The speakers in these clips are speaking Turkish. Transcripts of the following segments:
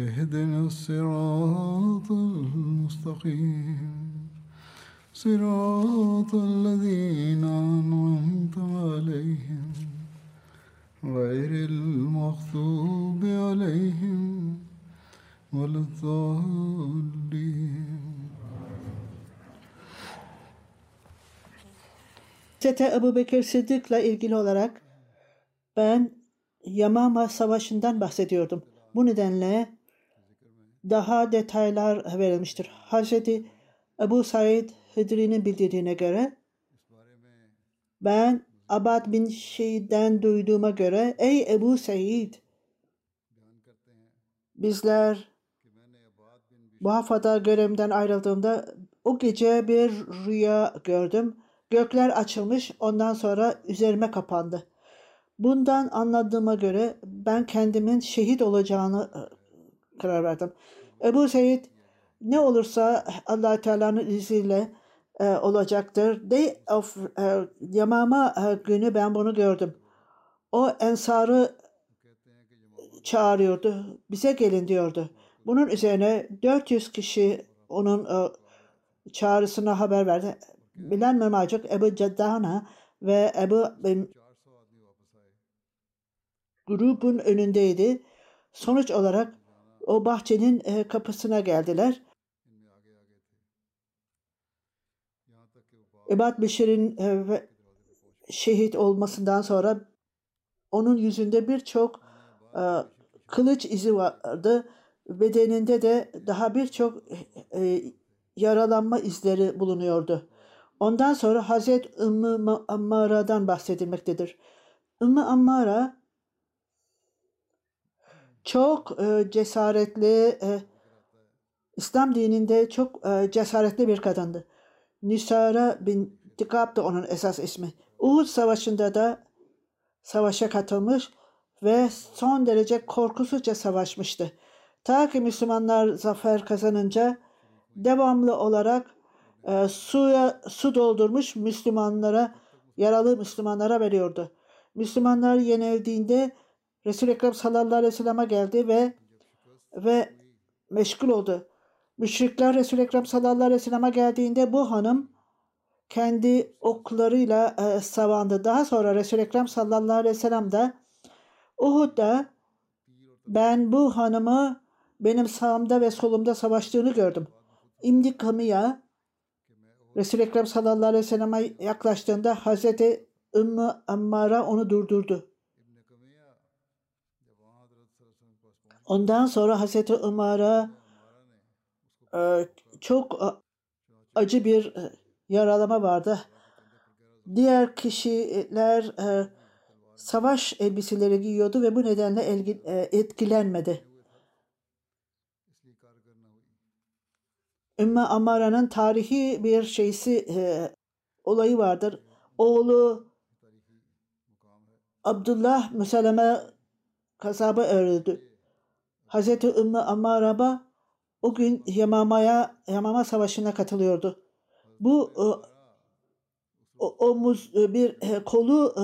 اهدنا الصراط المستقيم صراط الذين أنعمت عليهم غير المغضوب عليهم ولا الضالين Hz. Ebu Bekir Sıddık'la ilgili olarak ben Yamama Savaşı'ndan bahsediyordum. Bu nedenle daha detaylar verilmiştir. Hz. Ebu Said Hıdri'nin bildirdiğine göre ben Abad bin Şeyh'den duyduğuma göre ey Ebu Said bizler bu haftada görevimden ayrıldığımda o gece bir rüya gördüm. Gökler açılmış ondan sonra üzerime kapandı. Bundan anladığıma göre ben kendimin şehit olacağını karar verdim. Ebu Said ne olursa allah Teala'nın izniyle e, olacaktır. Day of e, Yamama e, günü ben bunu gördüm. O ensarı çağırıyordu. Bize gelin diyordu. Bunun üzerine 400 kişi onun e, çağrısına haber verdi. Bilen Memacık Ebu Ceddana ve Ebu grubun önündeydi. Sonuç olarak o bahçenin e, kapısına geldiler. Ebad Beşir'in e, şehit olmasından sonra onun yüzünde birçok e, kılıç izi vardı. Bedeninde de daha birçok yaralanma izleri bulunuyordu. Ondan sonra Hazret Ümmü Ammara'dan bahsedilmektedir. Ümmü Ammara çok e, cesaretli, e, İslam dininde çok e, cesaretli bir kadındı. Nisara bin Tikab da onun esas ismi. Uhud Savaşı'nda da savaşa katılmış ve son derece korkusuzca savaşmıştı. Ta ki Müslümanlar zafer kazanınca devamlı olarak e, suya su doldurmuş Müslümanlara, yaralı Müslümanlara veriyordu. Müslümanlar yenildiğinde Resul-i Ekrem sallallahu aleyhi ve sellem'e geldi ve ve meşgul oldu. Müşrikler Resul-i Ekrem sallallahu aleyhi ve sellem'e geldiğinde bu hanım kendi oklarıyla e, savandı. Daha sonra Resul-i Ekrem sallallahu aleyhi ve sellem de Uhud'da ben bu hanımı benim sağımda ve solumda savaştığını gördüm. İmdi Kamiya Resul-i Ekrem sallallahu aleyhi ve selleme yaklaştığında Hazreti Ümmü Ammara onu durdurdu. Ondan sonra Hazreti Ömer'e e, çok acı bir e, yaralama vardı. Diğer kişiler e, savaş elbiseleri giyiyordu ve bu nedenle etkilenmedi. Ümmü Ammara'nın tarihi bir şeysi olayı vardır. Oğlu Abdullah Müseleme kasaba öldü. Hazreti Ümmü Ammaraba o gün Yamama'ya, Yamama Savaşı'na katılıyordu. Bu o, omuz bir e, kolu e,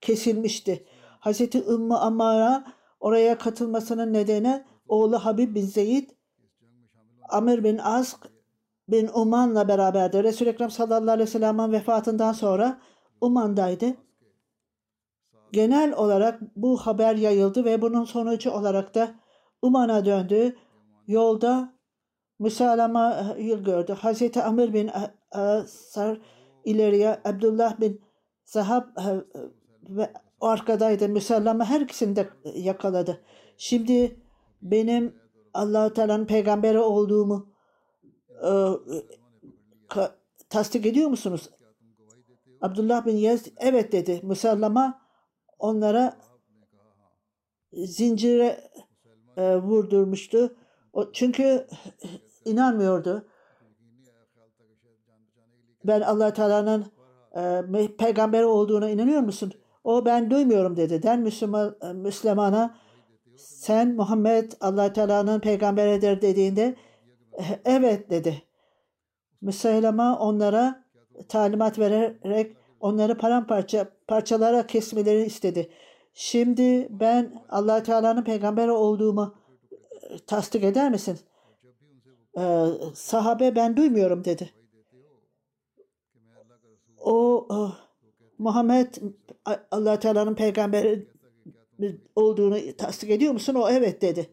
kesilmişti. Hazreti Ümmü Ammara oraya katılmasının nedeni oğlu Habib bin Zeyd Amir bin Ask bin Uman'la beraberdi. Resul-i Ekrem sallallahu aleyhi ve sellem'in vefatından sonra Uman'daydı. Genel olarak bu haber yayıldı ve bunun sonucu olarak da Uman'a döndü. yolda müsalama yıl gördü. Hazreti Amr bin Asar ileriye Abdullah bin Zahab e, ve arkadaydı. Müsallama her ikisini de yakaladı. Şimdi benim allah Teala'nın peygamberi olduğumu e, ka- tasdik ediyor musunuz? Abdullah bin Yezd evet dedi. Musallama onlara zincire e, vurdurmuştu. O, çünkü inanmıyordu. Ben allah Teala'nın e, peygamberi olduğuna inanıyor musun? O ben duymuyorum dedi. Den Müslüman, e, Müslümana sen Muhammed allah Teala'nın peygamberidir dediğinde "E, evet dedi. Müslüman onlara talimat vererek onları paramparça parçalara kesmelerini istedi. Şimdi ben allah Teala'nın peygamberi olduğumu e, tasdik eder misin? Ee, sahabe ben duymuyorum dedi. O oh, Muhammed allah Teala'nın peygamberi olduğunu tasdik ediyor musun? O evet dedi.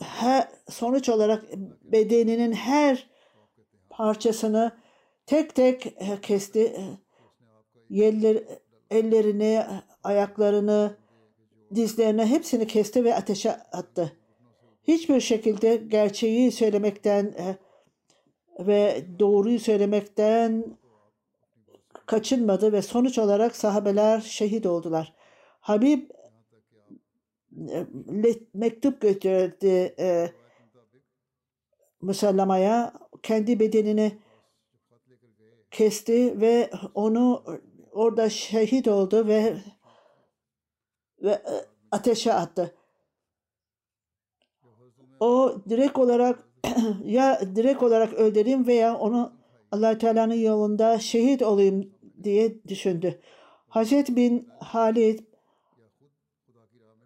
Her, sonuç olarak bedeninin her parçasını tek tek e, kesti. Yerler, ellerini, ayaklarını, dizlerini hepsini kesti ve ateşe attı. Hiçbir şekilde gerçeği söylemekten e, ve doğruyu söylemekten kaçınmadı ve sonuç olarak sahabeler şehit oldular. Habib e, mektup götürdü e, Müsellama'ya kendi bedenini kesti ve onu orada şehit oldu ve ve e, ateşe attı. O direkt olarak ya direkt olarak öldüreyim veya onu allah Teala'nın yolunda şehit olayım diye düşündü. Hazret bin Halid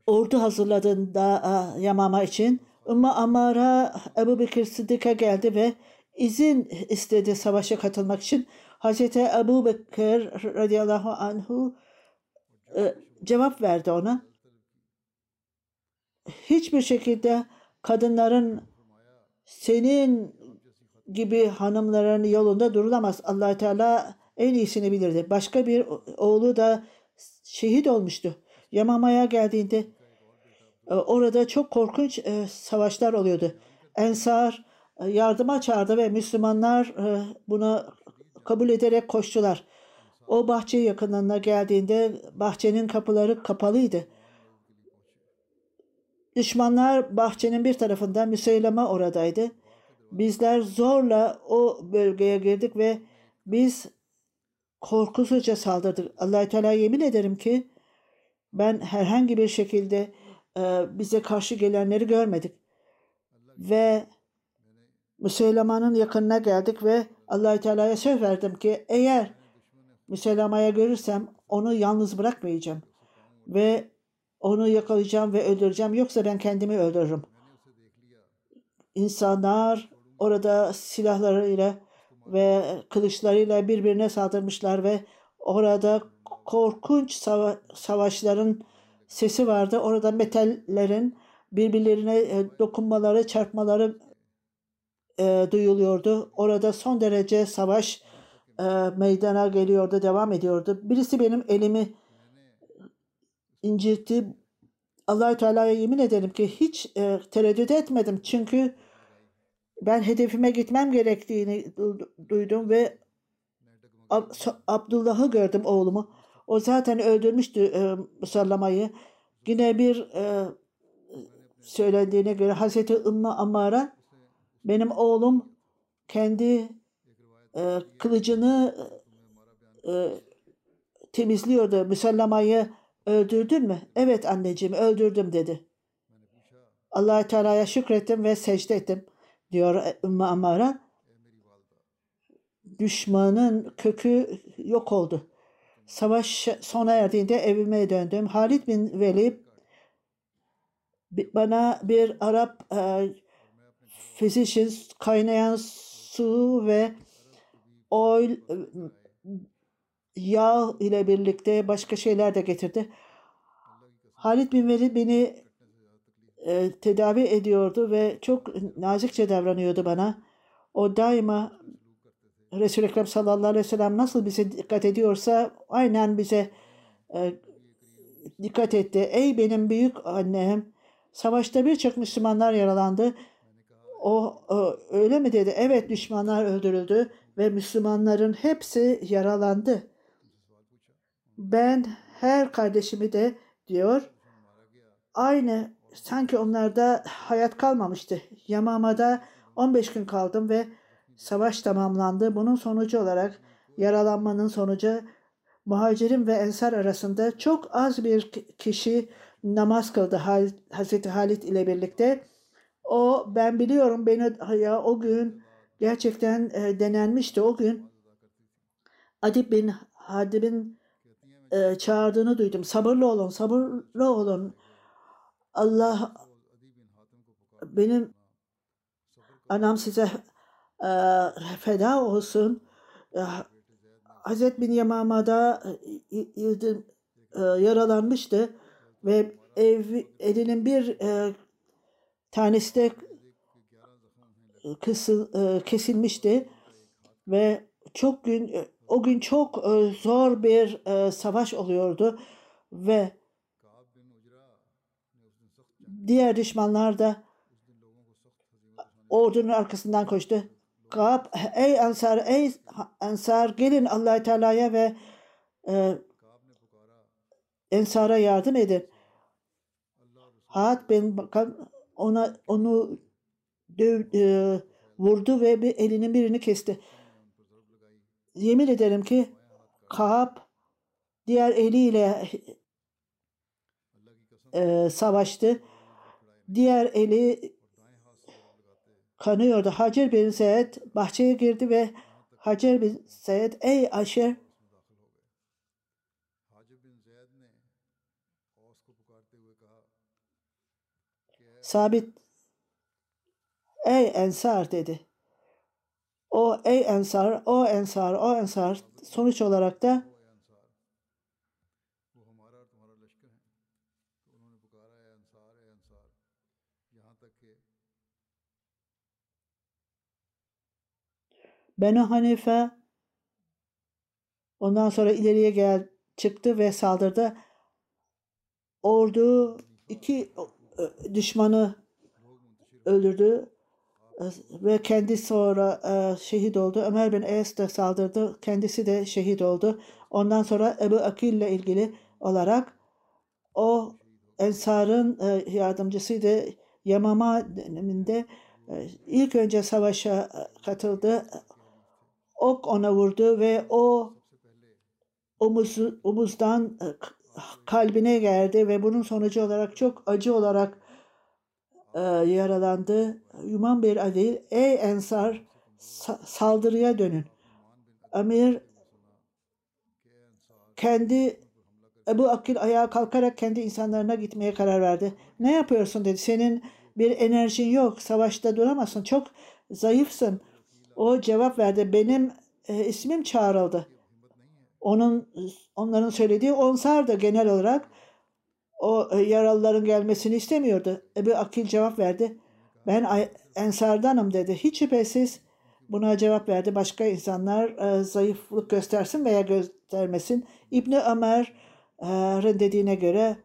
ordu hazırladığında Yamama için Ümmü Amara Ebu Bekir Sıddık'a geldi ve izin istedi savaşa katılmak için. Hazreti Ebu Bekir radıyallahu anhu e, cevap verdi ona. Hiçbir şekilde kadınların senin gibi hanımların yolunda durulamaz. allah Teala en iyisini bilirdi. Başka bir oğlu da şehit olmuştu. Yamama'ya geldiğinde e, orada çok korkunç e, savaşlar oluyordu. Ensar yardıma çağırdı ve Müslümanlar bunu kabul ederek koştular. O bahçe yakınlarına geldiğinde bahçenin kapıları kapalıydı. Düşmanlar bahçenin bir tarafında Müseyleme oradaydı. Bizler zorla o bölgeye girdik ve biz korkusuzca saldırdık. allah Teala yemin ederim ki ben herhangi bir şekilde e, bize karşı gelenleri görmedik. Ve Müseylema'nın yakınına geldik ve allah Teala'ya söz verdim ki eğer Müseylema'ya görürsem onu yalnız bırakmayacağım. Ve onu yakalayacağım ve öldüreceğim. Yoksa ben kendimi öldürürüm. İnsanlar orada silahlarıyla ve kılıçlarıyla birbirine saldırmışlar ve orada korkunç sava- savaşların sesi vardı. Orada metallerin birbirlerine e, dokunmaları, çarpmaları e, duyuluyordu. Orada son derece savaş e, meydana geliyordu, devam ediyordu. Birisi benim elimi incitti. allah Teala'ya yemin ederim ki hiç e, tereddüt etmedim. Çünkü ben hedefime gitmem gerektiğini duydum ve Abdullah'ı gördüm oğlumu. O zaten öldürmüştü e, Musallamayı. Yine bir e, söylendiğine göre Hazreti Ümmü Ammara benim oğlum kendi e, kılıcını e, temizliyordu. Müsallamayı öldürdün mü? Evet anneciğim öldürdüm dedi. allah Teala'ya şükrettim ve secde ettim diyor Ümmü Ammara. Düşmanın kökü yok oldu. Savaş sona erdiğinde evime döndüm. Halid bin Velid bana bir Arap e, physician kaynayan su ve oil yağ ile birlikte başka şeyler de getirdi. Halid bin Velid beni e, tedavi ediyordu ve çok nazikçe davranıyordu bana. O daima Resul-i Ekrem sallallahu aleyhi ve sellem nasıl bize dikkat ediyorsa aynen bize e, dikkat etti. Ey benim büyük annem, savaşta birçok Müslümanlar yaralandı. O, o öyle mi dedi? Evet düşmanlar öldürüldü ve Müslümanların hepsi yaralandı. Ben her kardeşimi de diyor aynı sanki onlarda hayat kalmamıştı. Yamama'da 15 gün kaldım ve savaş tamamlandı. Bunun sonucu olarak yaralanmanın sonucu muhacirin ve ensar arasında çok az bir kişi namaz kıldı Hazreti Halit ile birlikte. O ben biliyorum beni ya o gün gerçekten e, denenmişti o gün. Adib bin Hadib'in e, çağırdığını duydum. Sabırlı olun, sabırlı olun. Allah benim anam size e, feda olsun. E, Hazret bin Yamama'da e, e, yaralanmıştı ve ev, elinin bir e, tanesi de kısıl, e, kesilmişti ve çok gün o gün çok e, zor bir e, savaş oluyordu ve diğer düşmanlar da ordunun arkasından koştu. Kab, ey Ensar, ey Ensar gelin allah Teala'ya ve e, Ensar'a yardım edin. Hat bin ona onu döv, e, vurdu ve bir elinin birini kesti. Yemin ederim ki Kaab diğer eliyle e, savaştı. Diğer eli kanıyordu. Hacer bin Zeyd bahçeye girdi ve Hacer bin Zeyd ey Aşer Sabit ey Ensar dedi. O ey Ensar, o Ensar, o Ensar sonuç olarak da Benu Hanife ondan sonra ileriye gel çıktı ve saldırdı. Ordu iki düşmanı öldürdü ve kendi sonra e, şehit oldu. Ömer bin Es de saldırdı. Kendisi de şehit oldu. Ondan sonra Ebu Akil ile ilgili olarak o Ensar'ın e, yardımcısıydı. Yamama döneminde e, ilk önce savaşa katıldı ok ona vurdu ve o omuz, omuzdan e, kalbine geldi ve bunun sonucu olarak çok acı olarak e, yaralandı. Yuman bir Ali, ey Ensar sa- saldırıya dönün. Amir kendi Ebu Akil ayağa kalkarak kendi insanlarına gitmeye karar verdi. Ne yapıyorsun dedi. Senin bir enerjin yok. Savaşta duramazsın. Çok zayıfsın. O cevap verdi. Benim e, ismim çağrıldı. Onun onların söylediği Onsar da genel olarak o e, yaralıların gelmesini istemiyordu. Ebu Akil cevap verdi. Ben Ensardanım dedi. Hiç şüphesiz buna cevap verdi. Başka insanlar e, zayıflık göstersin veya göstermesin. İbni Ömer'in dediğine göre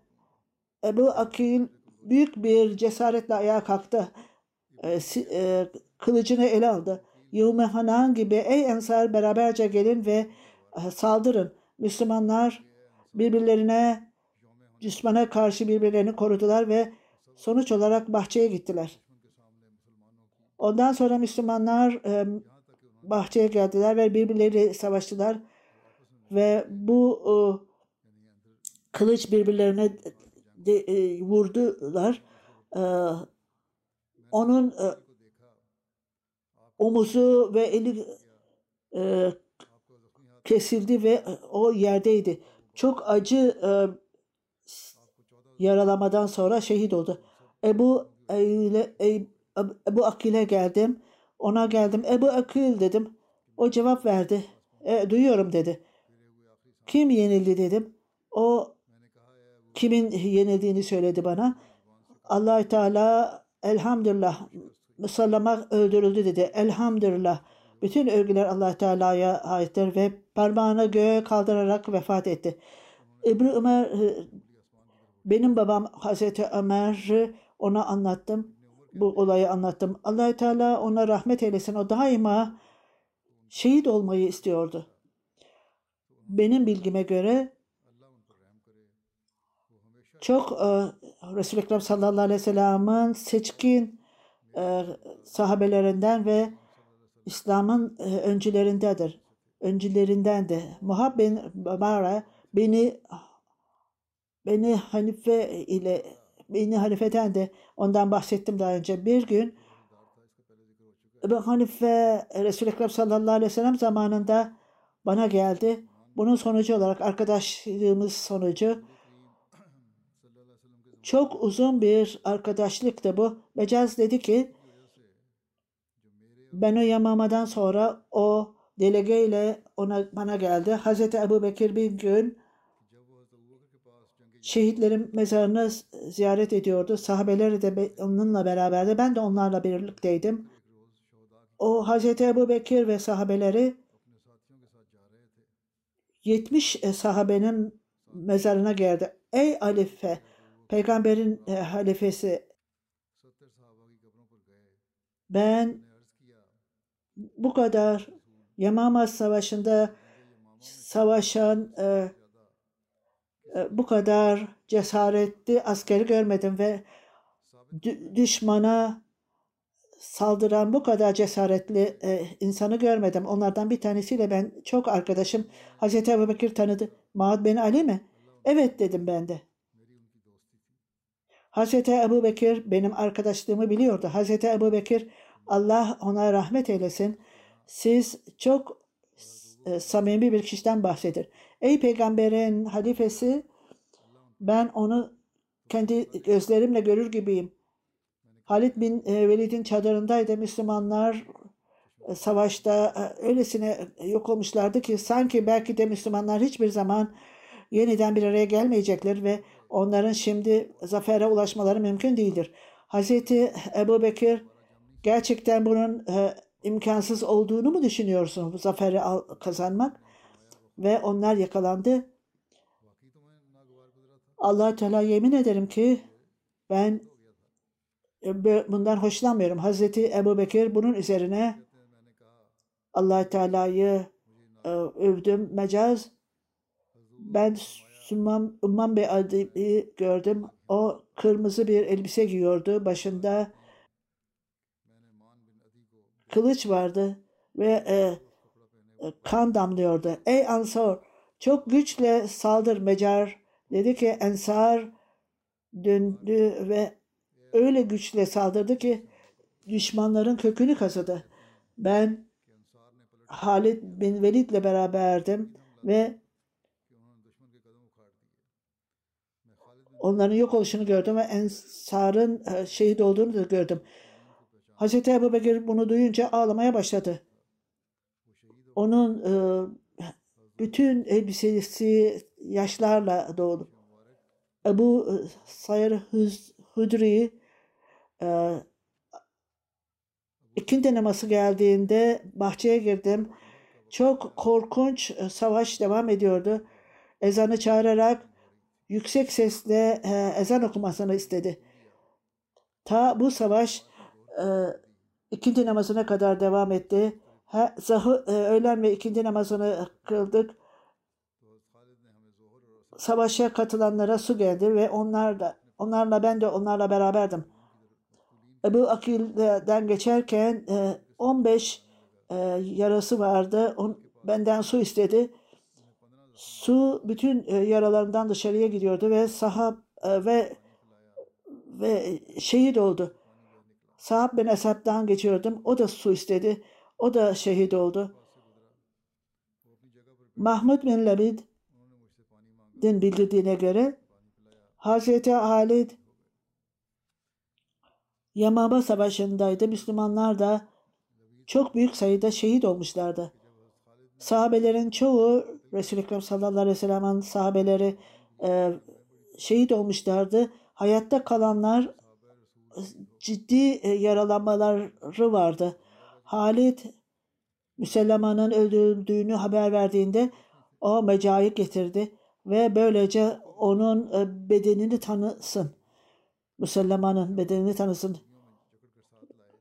Ebu Akil büyük bir cesaretle ayağa kalktı. E, kılıcını ele aldı. Yevme Hanan gibi ey ensar beraberce gelin ve saldırın. Müslümanlar birbirlerine düşmana karşı birbirlerini korudular ve sonuç olarak bahçeye gittiler. Ondan sonra Müslümanlar e, bahçeye geldiler ve birbirleri savaştılar ve bu e, kılıç birbirlerine de, e, vurdular. E, onun e, omuzu ve eli e, kesildi ve o yerdeydi. Çok acı e, yaralamadan sonra şehit oldu. Ebu Eyle, Ebu Akil'e geldim. Ona geldim. Ebu Akil dedim. O cevap verdi. E, duyuyorum dedi. Kim yenildi dedim. O kimin yenildiğini söyledi bana. allah Teala elhamdülillah Musallama öldürüldü dedi. Elhamdülillah. Bütün övgüler allah Teala'ya aittir ve parmağını göğe kaldırarak vefat etti. İbni Ömer e, benim babam Hazreti Ömer'i ona anlattım. Bu olayı anlattım. allah Teala ona rahmet eylesin. O daima şehit olmayı istiyordu. Benim bilgime göre çok e, Resul-i Ekrem sallallahu aleyhi ve sellem'in seçkin e, sahabelerinden ve İslam'ın e, öncülerindedir. Öncülerindendi. Muhab bin Bara beni beni Hanife ile beni Hanife'den de ondan bahsettim daha önce. Bir gün Ebu Hanife Resul-i Ekrem sallallahu aleyhi ve sellem zamanında bana geldi. Bunun sonucu olarak arkadaşlığımız sonucu çok uzun bir arkadaşlıktı bu. Mecaz dedi ki ben o Yamama'dan sonra o delegeyle ona bana geldi. Hazreti Ebu Bekir bir gün şehitlerin mezarını ziyaret ediyordu. Sahabeleri de onunla beraberdi. Ben de onlarla birlikteydim. O Hazreti Ebu Bekir ve sahabeleri 70 sahabenin mezarına geldi. Ey Alife, peygamberin e, halifesi ben bu kadar Yamama Savaşı'nda savaşan e, e, bu kadar cesaretli askeri görmedim ve düşmana saldıran bu kadar cesaretli e, insanı görmedim. Onlardan bir tanesiyle ben çok arkadaşım. Hazreti Ebu Bekir tanıdı. Maad bin Ali mi? Evet dedim ben de. Hazreti Ebu Bekir benim arkadaşlığımı biliyordu. Hazreti Ebu Bekir Allah ona rahmet eylesin. Siz çok e, samimi bir kişiden bahsedir. Ey peygamberin halifesi ben onu kendi gözlerimle görür gibiyim. Halid bin e, Velid'in çadırındaydı. Müslümanlar e, savaşta e, öylesine yok olmuşlardı ki sanki belki de Müslümanlar hiçbir zaman yeniden bir araya gelmeyecekler ve onların şimdi zafere ulaşmaları mümkün değildir. Hazreti Ebu Bekir gerçekten bunun imkansız olduğunu mu düşünüyorsun bu zaferi kazanmak? Ve onlar yakalandı. allah Teala yemin ederim ki ben bundan hoşlanmıyorum. Hazreti Ebu Bekir bunun üzerine allah Teala'yı e, övdüm. Mecaz ben Sümmam, Umman Bey adını gördüm. O kırmızı bir elbise giyiyordu. Başında kılıç vardı ve e, e, kan damlıyordu. Ey Ansar çok güçle saldır Mecar. Dedi ki Ensar döndü ve öyle güçle saldırdı ki düşmanların kökünü kazıdı. Ben Halid bin Velid'le beraberdim ve onların yok oluşunu gördüm ve Ensar'ın e, şehit olduğunu da gördüm. Hazreti Ebu Bekir bunu duyunca ağlamaya başladı. Onun e, bütün elbisesi yaşlarla doldu. Ebu e, Sayır Hudri e, ikindi namazı geldiğinde bahçeye girdim. Çok korkunç e, savaş devam ediyordu. Ezanı çağırarak yüksek sesle e, ezan okumasını istedi. Ta bu savaş e, namazına kadar devam etti. Zahı, e, öğlen ve ikindi namazını kıldık. Savaşa katılanlara su geldi ve onlar da onlarla ben de onlarla beraberdim. Ebu Akil'den geçerken 15 e, e, yarası vardı. benden su istedi. Su bütün e, yaralarından dışarıya gidiyordu ve sahab ve ve şehit oldu. Sahab ben Esad'dan geçiyordum. O da su istedi. O da şehit oldu. Mahmud bin Labid'in bildirdiğine göre Hazreti Halid Yamama Savaşı'ndaydı. Müslümanlar da çok büyük sayıda şehit olmuşlardı. Sahabelerin çoğu Resul-i Ekrem sallallahu aleyhi ve sellem'in sahabeleri e, şehit olmuşlardı. Hayatta kalanlar ciddi e, yaralanmaları vardı. Halit Müselleman'ın öldürüldüğünü haber verdiğinde o mecayı getirdi ve böylece onun e, bedenini tanısın. Müselleman'ın bedenini tanısın.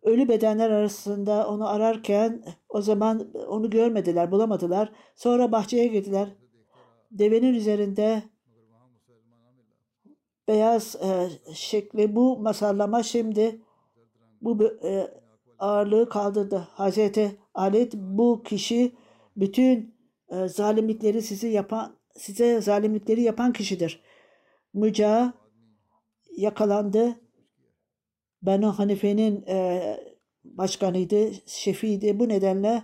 Ölü bedenler arasında onu ararken o zaman onu görmediler, bulamadılar. Sonra bahçeye girdiler. Devenin üzerinde beyaz e, şekli bu masallama şimdi bu e, ağırlığı kaldırdı. Hazreti Halit bu kişi bütün e, zalimlikleri sizi yapan size zalimlikleri yapan kişidir. Müca yakalandı. Banu Hanife'nin e, başkanıydı, şefiydi. Bu nedenle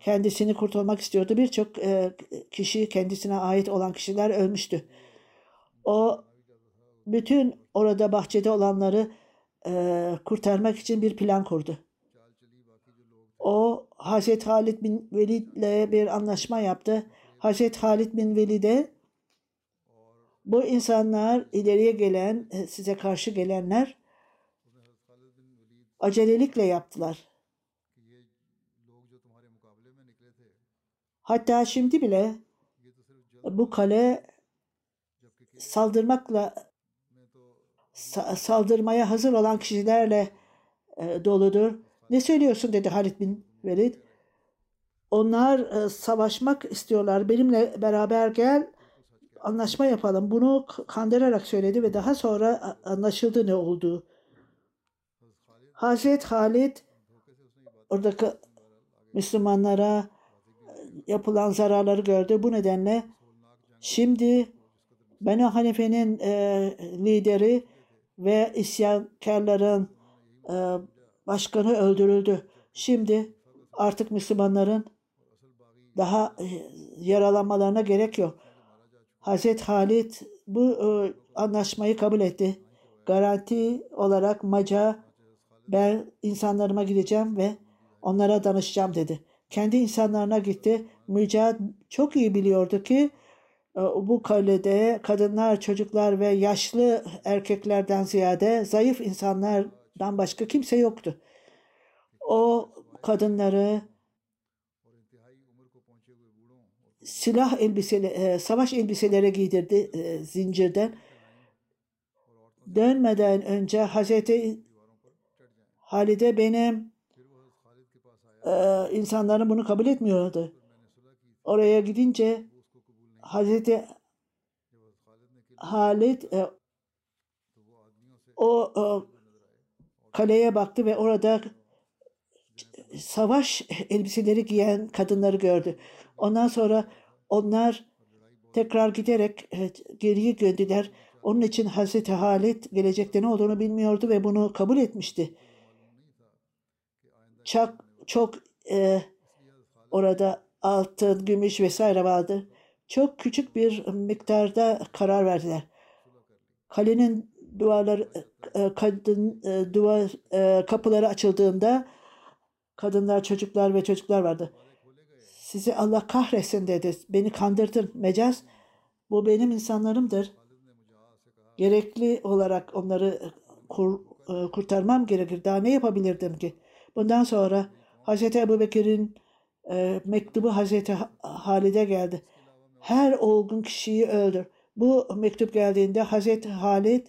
kendisini kurtulmak istiyordu. Birçok e, kişi kendisine ait olan kişiler ölmüştü. O bütün orada bahçede olanları e, kurtarmak için bir plan kurdu. O Hazreti Halid bin Velid ile bir anlaşma yaptı. Hazreti Halid bin Velid'e bu insanlar ileriye gelen, e, size karşı gelenler acelelikle yaptılar. Hatta şimdi bile bu kale saldırmakla saldırmaya hazır olan kişilerle e, doludur. Ne söylüyorsun dedi Halid bin Velid. Onlar e, savaşmak istiyorlar. Benimle beraber gel anlaşma yapalım. Bunu kandırarak söyledi ve daha sonra anlaşıldı ne olduğu. Hazret Halid oradaki Müslümanlara yapılan zararları gördü. Bu nedenle şimdi Benu Hanife'nin e, lideri ve isyankarların e, başkanı öldürüldü. Şimdi artık Müslümanların daha e, yaralanmalarına gerek yok. Hazret Halid bu e, anlaşmayı kabul etti. Garanti olarak Maca ben insanlarıma gideceğim ve onlara danışacağım dedi. Kendi insanlarına gitti. Mücahit çok iyi biliyordu ki bu kalede kadınlar, çocuklar ve yaşlı erkeklerden ziyade zayıf insanlardan başka kimse yoktu. O kadınları silah elbiseli, e, savaş elbiseleri giydirdi e, zincirden. Dönmeden önce Hazreti Halide benim insanların bunu kabul etmiyordu. Oraya gidince Hazreti Halid e, o e, kaleye baktı ve orada savaş elbiseleri giyen kadınları gördü. Ondan sonra onlar tekrar giderek e, geriye döndüler. Onun için Hazreti Halid gelecekte ne olduğunu bilmiyordu ve bunu kabul etmişti. Çok çok e, orada altın, gümüş vesaire vardı çok küçük bir miktarda karar verdiler. Kalenin duvarları e, kadın e, duvar e, kapıları açıldığında kadınlar, çocuklar ve çocuklar vardı. Sizi Allah kahretsin dedi. Beni kandırdın. Mecaz bu benim insanlarımdır. Gerekli olarak onları kur, kurtarmam gerekir. Daha ne yapabilirdim ki? Bundan sonra Hz. Ebu Bekir'in e, mektubu Hz. Halid'e geldi her olgun kişiyi öldür. Bu mektup geldiğinde Hazreti Halid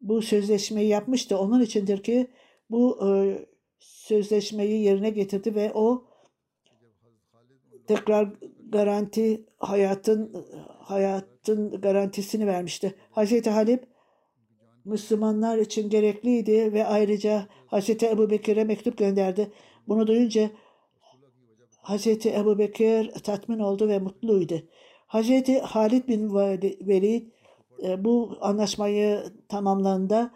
bu sözleşmeyi yapmıştı. Onun içindir ki bu e, sözleşmeyi yerine getirdi ve o tekrar garanti hayatın hayatın garantisini vermişti. Hazreti Halid Müslümanlar için gerekliydi ve ayrıca Hazreti Ebu Bekir'e mektup gönderdi. Bunu duyunca Hazreti Ebu Bekir tatmin oldu ve mutluydu. Hazreti Halid bin Velid e, bu anlaşmayı tamamlandığında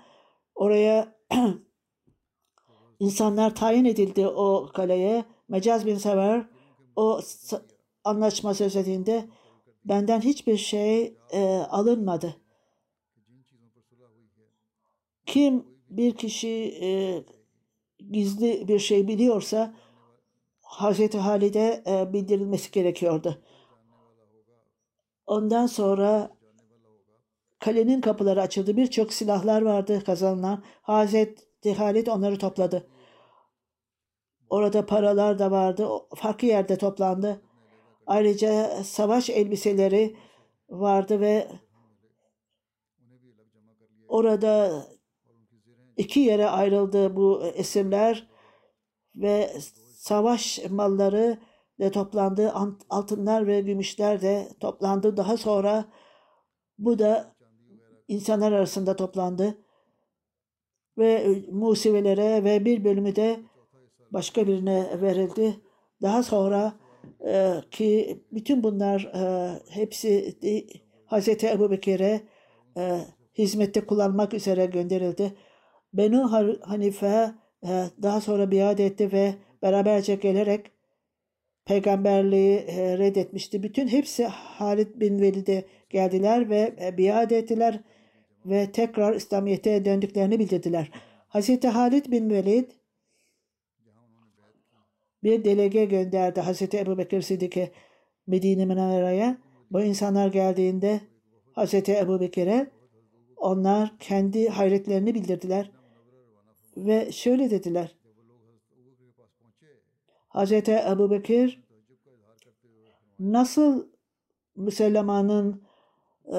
oraya insanlar tayin edildi o kaleye. Mecaz bin Sever o anlaşma sözlediğinde benden hiçbir şey e, alınmadı. Kim bir kişi e, gizli bir şey biliyorsa Hazreti Halid'e e, bildirilmesi gerekiyordu. Ondan sonra kalenin kapıları açıldı. Birçok silahlar vardı kazanılan. Hazreti Halit onları topladı. Orada paralar da vardı. Farklı yerde toplandı. Ayrıca savaş elbiseleri vardı ve orada iki yere ayrıldı bu esirler ve savaş malları de toplandı. Ant- Altınlar ve gümüşler de toplandı. Daha sonra bu da insanlar arasında toplandı. Ve Musevilere ve bir bölümü de başka birine verildi. Daha sonra e, ki bütün bunlar e, hepsi de, Hz. Ebu Bekir'e e, hizmette kullanmak üzere gönderildi. Benu Hanife e, daha sonra biat etti ve beraberce gelerek peygamberliği e, reddetmişti. Bütün hepsi Halid bin Velid'e geldiler ve e, biat ettiler ve tekrar İslamiyet'e döndüklerini bildirdiler. Hazreti Halid bin Velid bir delege gönderdi Hazreti Ebu Bekir Siddiq'e Medine Münevvere'ye. Bu insanlar geldiğinde Hazreti Ebu Bekir'e onlar kendi hayretlerini bildirdiler ve şöyle dediler. Hazreti Ebu Bekir nasıl Müslümanın e,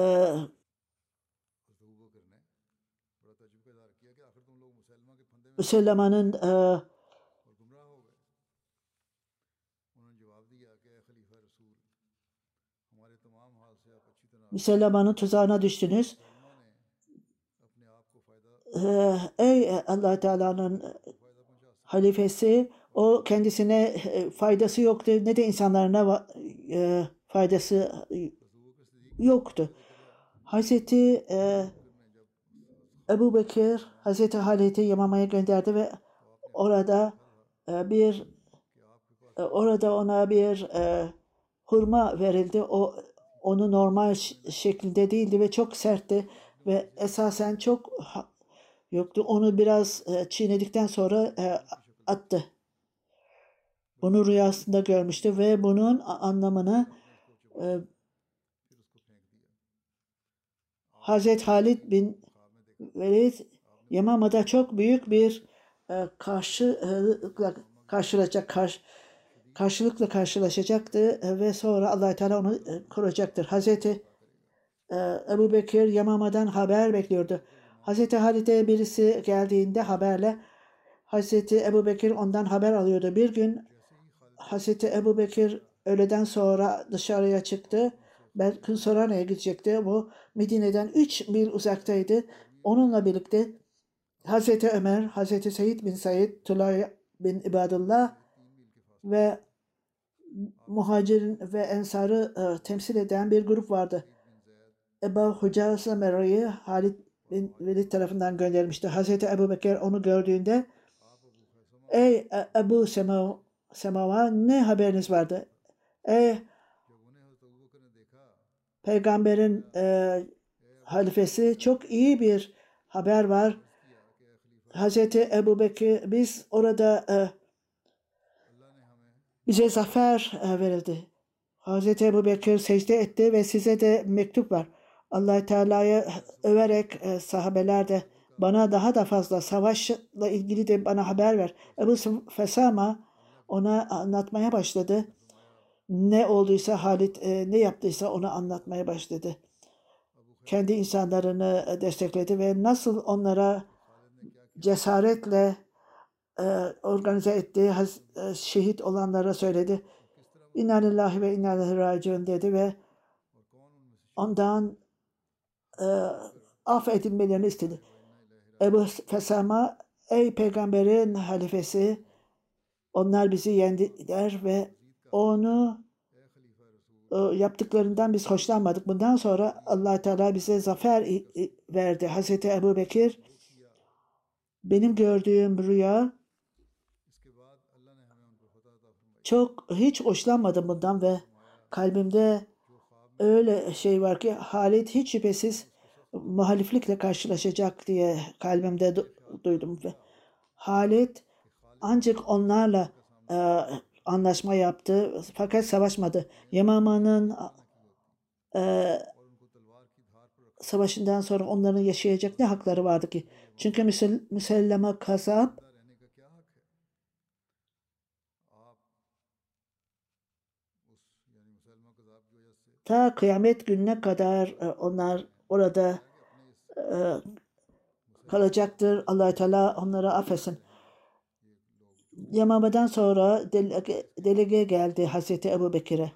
Müslümanın e, Müslümanın tuzağına düştünüz. Ee, Ey allah Teala'nın halifesi o kendisine e, faydası yoktu ne de insanlarına e, faydası yoktu. Hazreti e, Ebu Bekir Hazreti Halit'i Yamama'ya gönderdi ve orada e, bir e, orada ona bir e, hurma verildi. O onu normal şeklinde değildi ve çok sertti ve esasen çok yoktu. Onu biraz e, çiğnedikten sonra e, attı. Bunu rüyasında görmüştü ve bunun anlamını e, Hazret Halid bin Velid Yamama'da çok büyük bir e, karşılıkla karşılaşacak karşı, karşılıkla karşılaşacaktı ve sonra allah Teala onu e, koruyacaktır. Hazreti e, Ebu Bekir Yamama'dan haber bekliyordu. Hazreti Halid'e birisi geldiğinde haberle Hazreti Ebu Bekir ondan haber alıyordu. Bir gün Hazreti Ebu Bekir öğleden sonra dışarıya çıktı. Belki sonra nereye gidecekti? Bu Medine'den 3 mil uzaktaydı. Onunla birlikte Hazreti Ömer, Hazreti Seyyid bin Said, Tulay bin İbadullah ve muhacirin ve ensarı e, temsil eden bir grup vardı. Ebu Hucaza Mera'yı Halid bin Velid tarafından göndermişti. Hazreti Ebu Bekir onu gördüğünde Ey E- Ebu Sema, Semava ne haberiniz vardı? Ey peygamberin e, halifesi çok iyi bir haber var. Hazreti Ebu Bekir biz orada e, bize zafer e, verildi. Hazreti Ebu Bekir secde etti ve size de mektup var. allah Teala'yı överek e, sahabeler de bana daha da fazla savaşla ilgili de bana haber ver. Ebu Fesama ona anlatmaya başladı. Ne olduysa Halit e, ne yaptıysa onu anlatmaya başladı. Kendi insanlarını e, destekledi ve nasıl onlara cesaretle e, organize ettiği e, şehit olanlara söyledi. İnna lillahi ve inna ileyhi raciun dedi ve ondan e, affedilmelerini istedi. Ebu Fesama ey peygamberin halifesi onlar bizi yendiler ve onu e, yaptıklarından biz hoşlanmadık. Bundan sonra allah Teala bize zafer verdi. Hazreti Ebu Bekir benim gördüğüm rüya çok hiç hoşlanmadım bundan ve kalbimde öyle şey var ki Halit hiç şüphesiz muhaliflikle karşılaşacak diye kalbimde du- duydum ve Halit ancak onlarla e, anlaşma yaptı fakat savaşmadı. Yamaman'ın e, savaşından sonra onların yaşayacak ne hakları vardı ki? Çünkü müsel, Müselleme Kazap ta kıyamet gününe kadar e, onlar orada e, kalacaktır. allah Teala onları affetsin. Yamama'dan sonra delege, delege geldi Hazreti Ebu Bekir'e.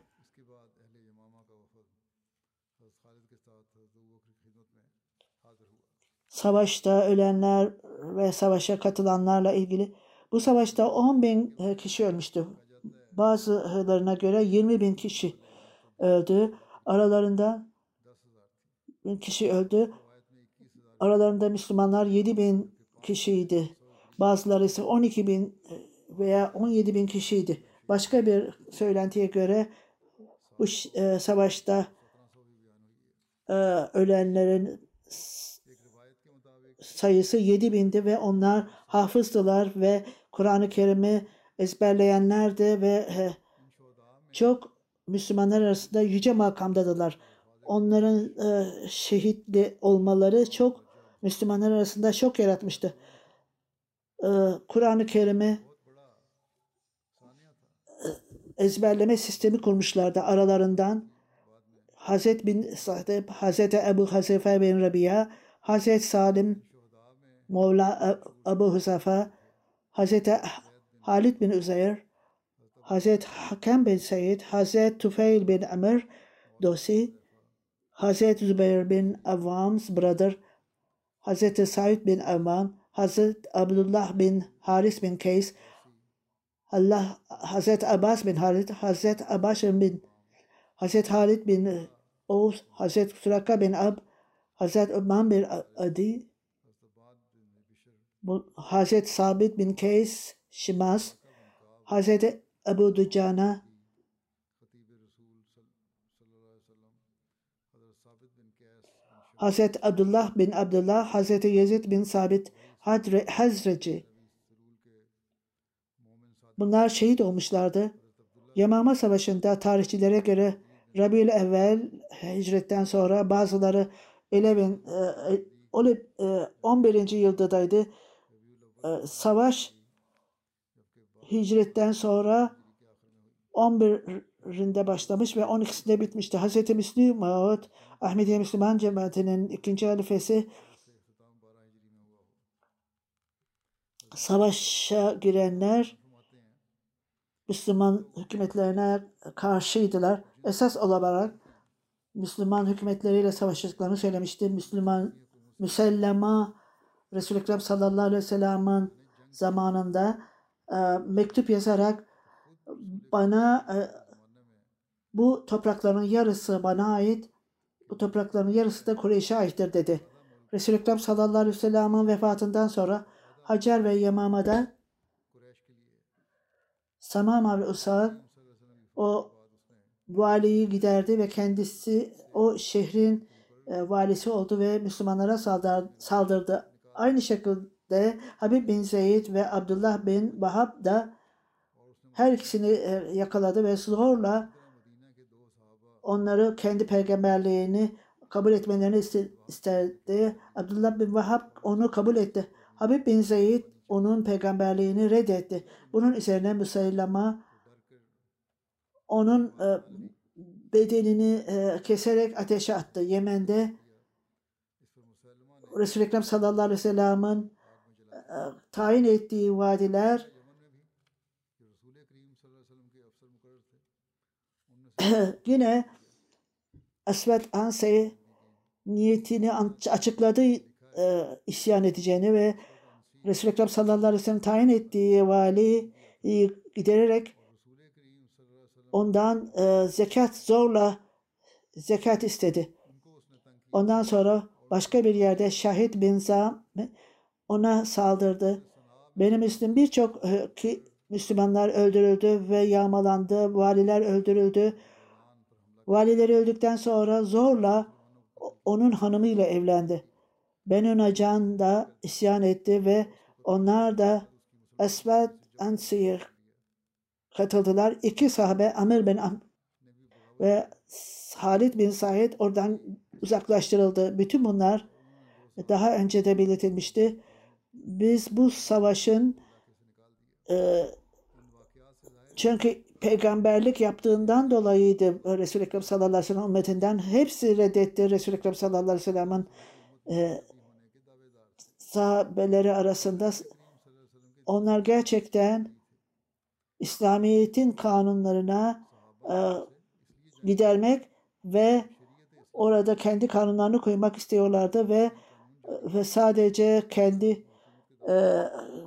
Savaşta ölenler ve savaşa katılanlarla ilgili bu savaşta 10 bin e, kişi ölmüştü. Bazılarına göre 20 bin kişi öldü. Aralarında bin kişi öldü. Aralarında Müslümanlar 7 bin kişiydi. Bazıları ise 12 bin e, veya 17 bin kişiydi. Başka bir söylentiye göre bu e, savaşta e, ölenlerin sayısı 7 bindi ve onlar hafızdılar ve Kur'an-ı Kerim'i ezberleyenlerdi ve e, çok Müslümanlar arasında yüce makamdadılar. Onların e, şehitli olmaları çok Müslümanlar arasında şok yaratmıştı. E, Kur'an-ı Kerim'i ezberleme sistemi kurmuşlardı aralarından. Hazret bin Sa'd, Hazreti Ebu Hazife bin Rabia, Hazret Salim, Mevla E- Ebu Huzafa, Hazreti Halid bin Üzeyr, Hazret Hakem bin Seyyid, Hazret Tufeil bin Amr, Dosi, Hazret Zübeyir bin Avvam's brother, Hazreti Said bin Aman, Hazret Abdullah bin Haris bin Kays, Allah Hazret Abbas bin Halid, Hazret Abbas bin Hazret Halid bin Oğuz, Hazret Suraka bin Ab, Hazret Öbman bin Adi, Hazret Sabit bin Kays Şimas, Hazret Ebu Ducana, Hazret Abdullah bin Abdullah, Hazret Yezid bin Sabit Hazreci, Bunlar şehit olmuşlardı. Yamama Savaşı'nda tarihçilere göre Rabiül Evvel hicretten sonra bazıları 11, e, e, 11. yıldadaydı. E, Savaş hicretten sonra 11'inde başlamış ve 12'sinde bitmişti. Hz. Müslüm Maud, Ahmediye Müslüman Cemaati'nin ikinci halifesi savaşa girenler Müslüman hükümetlerine karşıydılar. Esas olarak Müslüman hükümetleriyle savaştıklarını söylemişti. Müslüman Müsellema Resul-i Ekrem sallallahu aleyhi ve sellem'in zamanında e, mektup yazarak bana e, bu toprakların yarısı bana ait bu toprakların yarısı da Kureyş'e aittir dedi. Resul-i Ekrem sallallahu aleyhi ve sellem'in vefatından sonra Hacer ve Yamama'da Samama ve Usad o valiyi giderdi ve kendisi o şehrin e, valisi oldu ve Müslümanlara saldır, saldırdı. Aynı şekilde Habib bin Zeyd ve Abdullah bin Vahab da her ikisini e, yakaladı ve zorla onları kendi peygamberliğini kabul etmelerini iste- isterdi. Abdullah bin Vahab onu kabul etti. Habib bin Zeyd onun peygamberliğini reddetti. Bunun üzerine Müsaillama onun e, bedenini e, keserek ateşe attı. Yemen'de Resul-i Ekrem sallallahu aleyhi ve sellem'in e, tayin ettiği vadiler yine Esvet Anse'yi niyetini açıkladı e, isyan edeceğini ve Resul-i Ekrem sallallahu aleyhi ve sellem tayin ettiği vali gidererek ondan e, zekat zorla zekat istedi. Ondan sonra başka bir yerde Şahit bin Zam ona saldırdı. Benim üstüm birçok e, ki Müslümanlar öldürüldü ve yağmalandı. Valiler öldürüldü. Valileri öldükten sonra zorla onun hanımıyla evlendi. Benü Nacan da isyan etti ve onlar da Esved Ansir katıldılar. İki sahabe Amir bin Am ve Halid bin Said oradan uzaklaştırıldı. Bütün bunlar daha önce de belirtilmişti. Biz bu savaşın e, çünkü peygamberlik yaptığından dolayıydı Resul-i Ekrem sallallahu aleyhi ve sellem ümmetinden hepsi reddetti Resul-i Ekrem sallallahu aleyhi ve sellem'in e, sahabeleri arasında onlar gerçekten İslamiyet'in kanunlarına e, gidermek ve orada kendi kanunlarını koymak istiyorlardı ve ve sadece kendi e,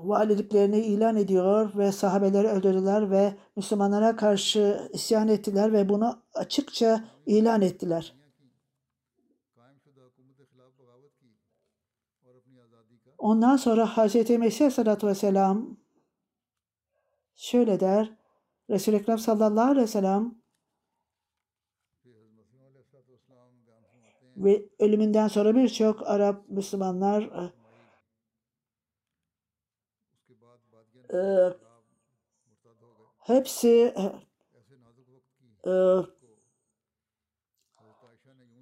valiliklerini ilan ediyor ve sahabeleri öldürdüler ve Müslümanlara karşı isyan ettiler ve bunu açıkça ilan ettiler. Ondan sonra Hz. Mesih Aleyhisselatü Vesselam şöyle der. Resul-i Ekrem sallallahu aleyhi ve sellem ve ölümünden sonra birçok Arap Müslümanlar e, e hepsi e, e,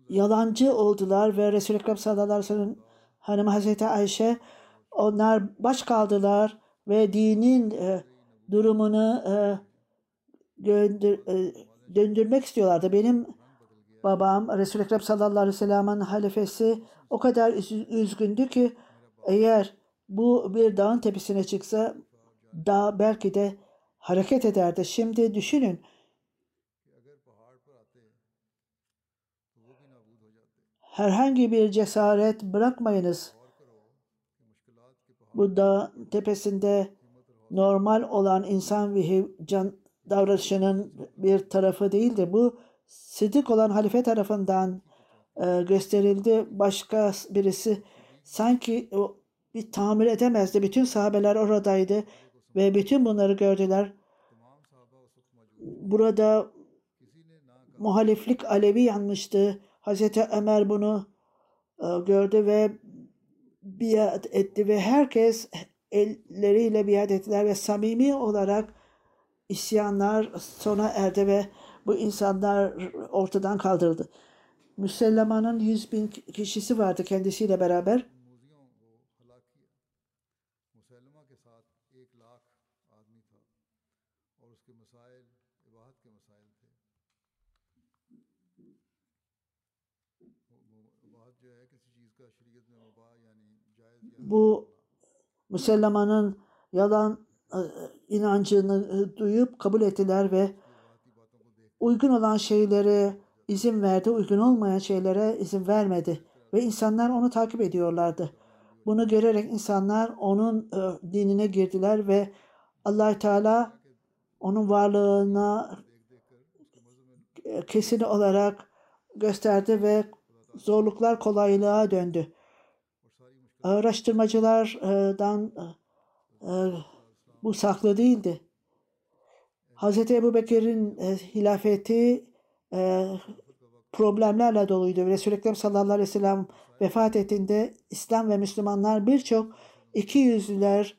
yalancı oldular ve Resul-i Ekrem sallallahu aleyhi ve sellem hanımı Hazreti Ayşe onlar baş kaldılar ve dinin e, durumunu e, döndür- e, döndürmek istiyorlardı. Benim babam Resul-i Ekrem sallallahu aleyhi ve sellem'in halifesi o kadar üz- üzgündü ki eğer bu bir dağın tepesine çıksa dağ belki de hareket ederdi. Şimdi düşünün herhangi bir cesaret bırakmayınız. Bu dağ tepesinde normal olan insan ve can davranışının bir tarafı değildir. Bu Sidik olan halife tarafından e, gösterildi. Başka birisi sanki o, bir tahammül edemezdi. Bütün sahabeler oradaydı ve bütün bunları gördüler. Burada muhaliflik alevi yanmıştı. Hazreti Ömer bunu e, gördü ve biat etti ve herkes elleriyle biat ettiler ve samimi olarak isyanlar sona erdi ve bu insanlar ortadan kaldırıldı. Müsellemanın 100 bin kişisi vardı kendisiyle beraber. bu Müsellema'nın yalan e, inancını e, duyup kabul ettiler ve uygun olan şeylere izin verdi, uygun olmayan şeylere izin vermedi ve insanlar onu takip ediyorlardı. Bunu görerek insanlar onun e, dinine girdiler ve allah Teala onun varlığına kesin olarak gösterdi ve zorluklar kolaylığa döndü. Araştırmacılardan e, e, bu saklı değildi. Hz. Ebu Bekir'in e, hilafeti problemlerle doluydu. Resul-i Ekrem sallallahu aleyhi ve sellem vefat ettiğinde İslam ve Müslümanlar birçok iki yüzlüler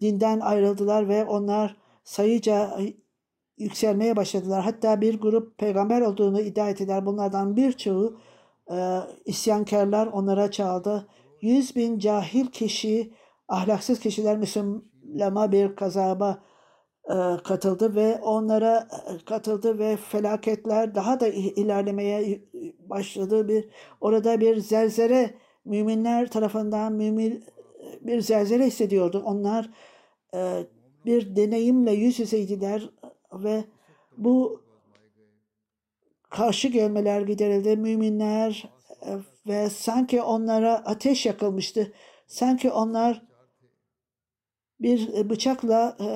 dinden ayrıldılar ve onlar sayıca yükselmeye başladılar. Hatta bir grup peygamber olduğunu iddia ettiler. Bunlardan birçoğu e, isyankarlar onlara çaldı. Yüz bin cahil kişi, ahlaksız kişiler Müslümana bir kazaba e, katıldı ve onlara e, katıldı ve felaketler daha da ilerlemeye başladı. Bir orada bir zelzele müminler tarafından mümin bir zelzele hissediyordu. Onlar e, bir deneyimle yüz yüzeydiler ve bu karşı gelmeler giderildi. Müminler e, ve sanki onlara ateş yakılmıştı. Sanki onlar bir e, bıçakla e,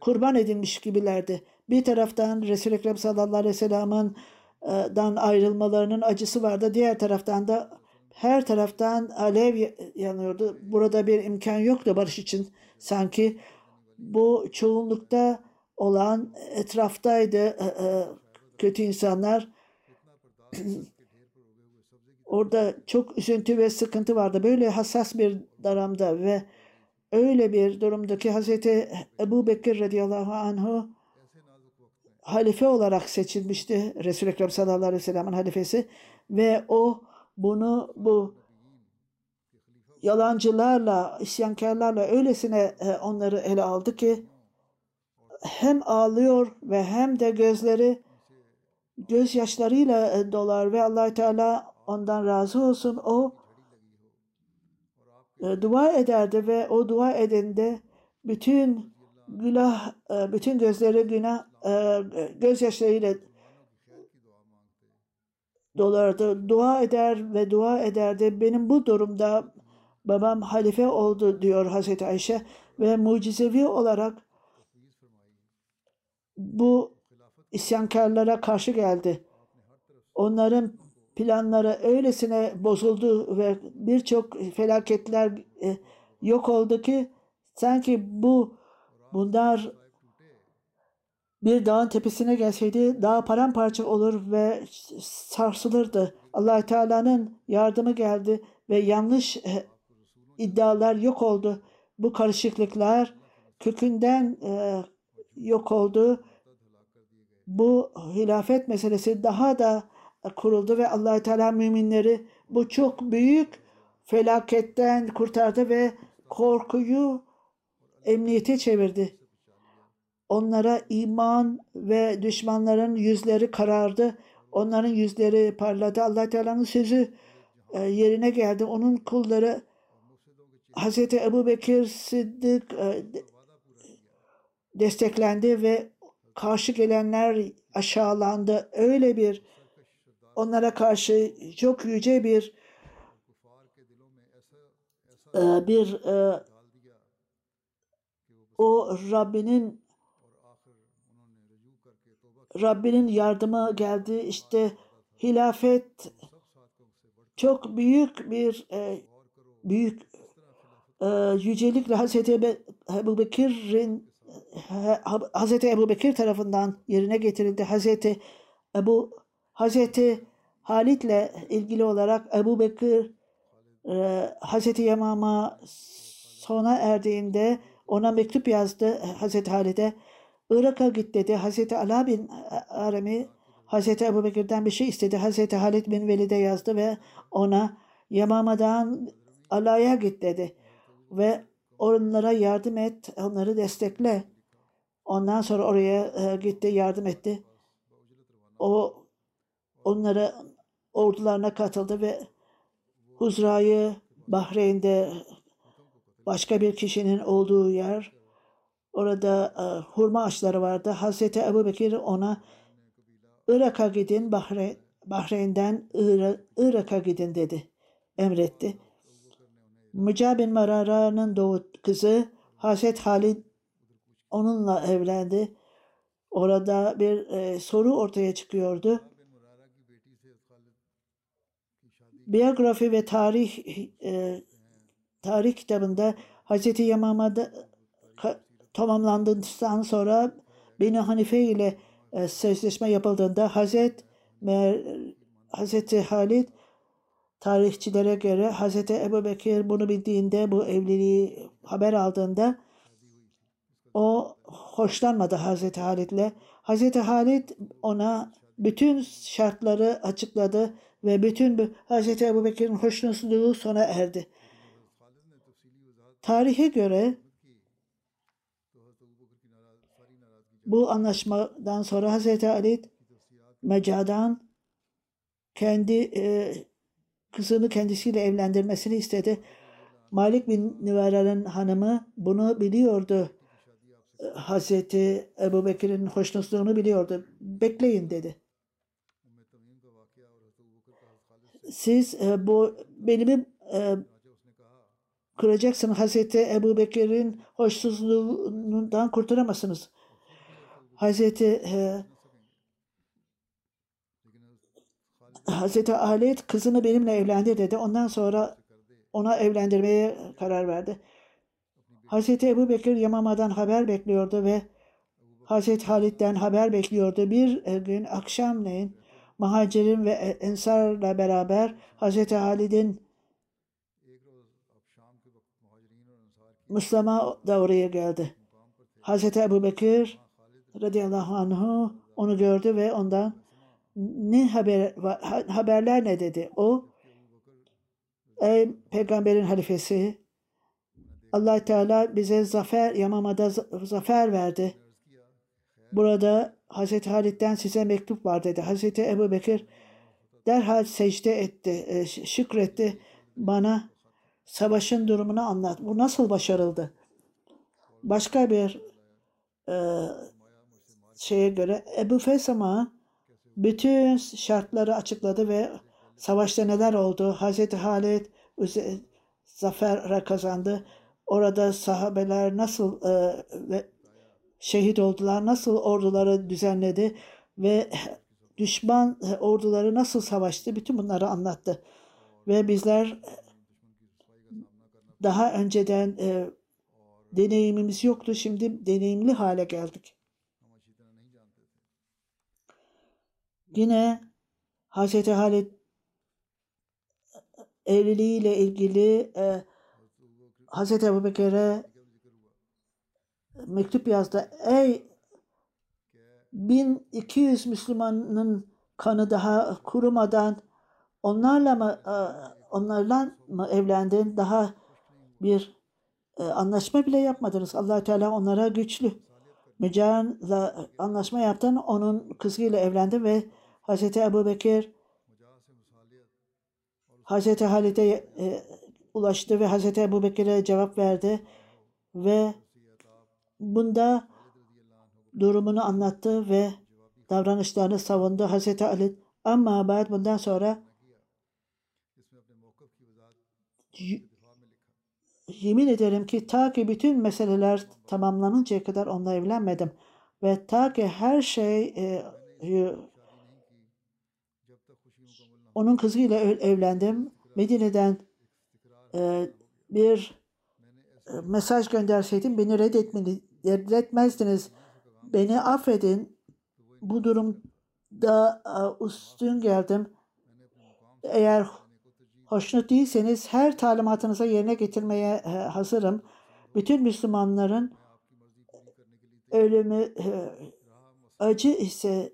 kurban edilmiş gibilerdi. Bir taraftan Resul-i Ekrem sallallahu aleyhi ve sellem'in e, dan ayrılmalarının acısı vardı. Diğer taraftan da her taraftan alev ya- yanıyordu. Burada bir imkan yoktu barış için. Sanki bu çoğunlukta olan etraftaydı kötü insanlar. Orada çok üzüntü ve sıkıntı vardı. Böyle hassas bir dönemde ve öyle bir durumdaki Hazreti Ebu Bekir radıyallahu anhu halife olarak seçilmişti. Resul-i Ekrem sallallahu aleyhi ve sellem'in halifesi ve o bunu bu yalancılarla, isyankarlarla öylesine e, onları ele aldı ki hem ağlıyor ve hem de gözleri gözyaşlarıyla e, dolar ve allah Teala ondan razı olsun. O e, dua ederdi ve o dua edinde bütün günah, e, bütün gözleri günah, e, gözyaşlarıyla dolardı. Dua eder ve dua ederdi. Benim bu durumda babam halife oldu diyor Hazreti Ayşe ve mucizevi olarak bu isyankarlara karşı geldi. Onların planları öylesine bozuldu ve birçok felaketler e, yok oldu ki sanki bu bunlar bir dağın tepesine gelseydi dağ paramparça olur ve sarsılırdı. allah Teala'nın yardımı geldi ve yanlış e, iddialar yok oldu. Bu karışıklıklar kökünden e, yok oldu. Bu hilafet meselesi daha da kuruldu ve allah Teala müminleri bu çok büyük felaketten kurtardı ve korkuyu emniyete çevirdi. Onlara iman ve düşmanların yüzleri karardı. Onların yüzleri parladı. allah Teala'nın sözü e, yerine geldi. Onun kulları Hz. Ebu Bekir Sıddık e, desteklendi ve karşı gelenler aşağılandı. Öyle bir onlara karşı çok yüce bir e, bir o Rabbinin Rabbinin yardımı geldi. İşte hilafet çok büyük bir e, büyük e, yücelikle Hazreti Ebu Bekir'in Hazreti Ebu Bekir tarafından yerine getirildi. Hazreti Ebu Hazreti Halit'le ilgili olarak Ebu Bekir e, Hazreti Yamam'a sona erdiğinde ona mektup yazdı Hazreti Halid'e. Irak'a git dedi. Hazreti Ala bin Arami Hazreti Ebu Bekir'den bir şey istedi. Hazreti Halid bin Velid'e yazdı ve ona Yamama'dan Ala'ya git dedi. Ve onlara yardım et, onları destekle. Ondan sonra oraya e, gitti, yardım etti. O onlara ordularına katıldı ve Huzra'yı Bahreyn'de başka bir kişinin olduğu yer orada e, hurma ağaçları vardı. Hazreti Ebu Bekir ona Irak'a gidin Bahreyn, Bahreyn'den Irak'a gidin dedi. Emretti. Müca bin Marara'nın doğu kızı Hazret Halid onunla evlendi. Orada bir e, soru ortaya çıkıyordu. Biyografi ve tarih e, tarih kitabında Hz. Yamama'da tamamlandıktan sonra Beni Hanife ile e, sözleşme yapıldığında Hazret Hazreti Halid tarihçilere göre Hazreti Ebu Bekir bunu bildiğinde bu evliliği haber aldığında o hoşlanmadı Hazreti Halid'le. Hazreti Halid ona bütün şartları açıkladı ve bütün Hazreti Ebu Bekir'in hoşnutsuzluğu sona erdi. Tarihe göre bu anlaşmadan sonra Hazreti Ali Meca'dan kendi e, kızını kendisiyle evlendirmesini istedi. Malik bin Nivara'nın hanımı bunu biliyordu. Hazreti Ebu Bekir'in hoşnutluğunu biliyordu. Bekleyin dedi. Siz e, bu benim e, kıracaksınız. Hazreti Ebu Bekir'in hoşsuzluğundan kurtaramazsınız. Hazreti e, Hazreti Alet kızını benimle evlendir dedi. Ondan sonra ona evlendirmeye karar verdi. Hazreti Ebu Bekir Yamama'dan haber bekliyordu ve Hazreti Halit'ten haber bekliyordu. Bir gün akşamleyin Muhacirin ve Ensar'la beraber Hazreti Halid'in Müslüman da oraya geldi. Hazreti Ebu Bekir radıyallahu anhu onu gördü ve ondan ne haber haberler ne dedi? O ey peygamberin halifesi allah Teala bize zafer Yamama'da za- zafer verdi. Burada Hazreti Halit'ten size mektup var dedi. Hazreti Ebu Bekir derhal secde etti, e, şükretti. Bana savaşın durumunu anlat. Bu nasıl başarıldı? Başka bir e, şeye göre Ebu Fesama bütün şartları açıkladı ve savaşta neler oldu? Hazreti Halit üze- zafer kazandı. Orada sahabeler nasıl e, şehit oldular, nasıl orduları düzenledi ve düşman e, orduları nasıl savaştı? Bütün bunları anlattı. Ve bizler daha önceden e, deneyimimiz yoktu. Şimdi deneyimli hale geldik. Yine Hz. Halid evliliğiyle ilgili e, Hz. Ebu Bekir'e mektup yazdı. Ey 1200 Müslümanın kanı daha kurumadan onlarla mı e, onlarla mı evlendin? Daha bir e, anlaşma bile yapmadınız. allah Teala onlara güçlü. Mücahan'la anlaşma yaptın. Onun kızıyla evlendi ve Hz. Ebu Bekir Hz. Halid'e e, ulaştı ve Hz. Ebu Bekir'e cevap verdi ve bunda durumunu anlattı ve davranışlarını savundu Hz. Ali. Ama ba'd bundan sonra yemin ederim ki ta ki bütün meseleler tamamlanıncaya kadar onunla evlenmedim. Ve ta ki her şey e, onun kızıyla evlendim. Medine'den e, bir e, mesaj gönderseydim beni reddetmeli, reddetmezdiniz. Beni affedin. Bu durumda e, üstün geldim. Eğer hoşnut değilseniz her talimatınıza yerine getirmeye e, hazırım. Bütün Müslümanların ölümü e, acı ise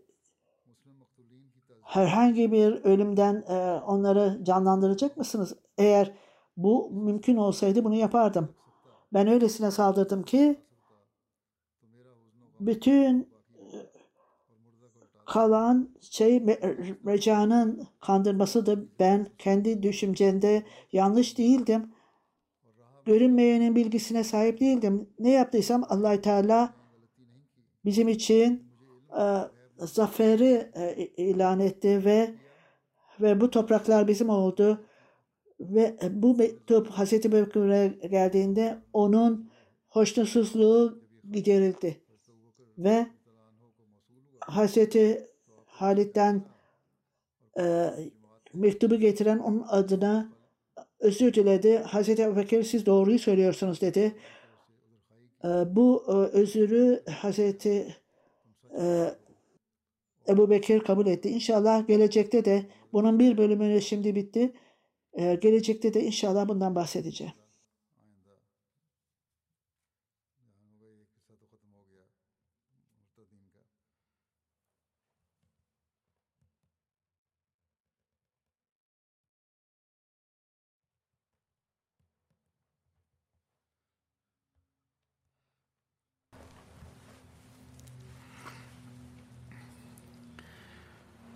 herhangi bir ölümden onları canlandıracak mısınız? Eğer bu mümkün olsaydı bunu yapardım. Ben öylesine saldırdım ki bütün e, kalan şey me- Reca'nın kandırması da ben kendi düşüncemde yanlış değildim. Görünmeyenin bilgisine sahip değildim. Ne yaptıysam allah Teala bizim için e, zaferi e, ilan etti ve ve bu topraklar bizim oldu. Ve bu mektup Hazreti Bekir'e geldiğinde onun hoşnutsuzluğu giderildi. Ve Hazreti Halit'ten e, mektubu getiren onun adına özür diledi. Hazreti Ebubekir siz doğruyu söylüyorsunuz dedi. E, bu e, özürü Hazreti e, Ebu Bekir kabul etti. İnşallah gelecekte de bunun bir bölümünü şimdi bitti. E, gelecekte de inşallah bundan bahsedeceğim.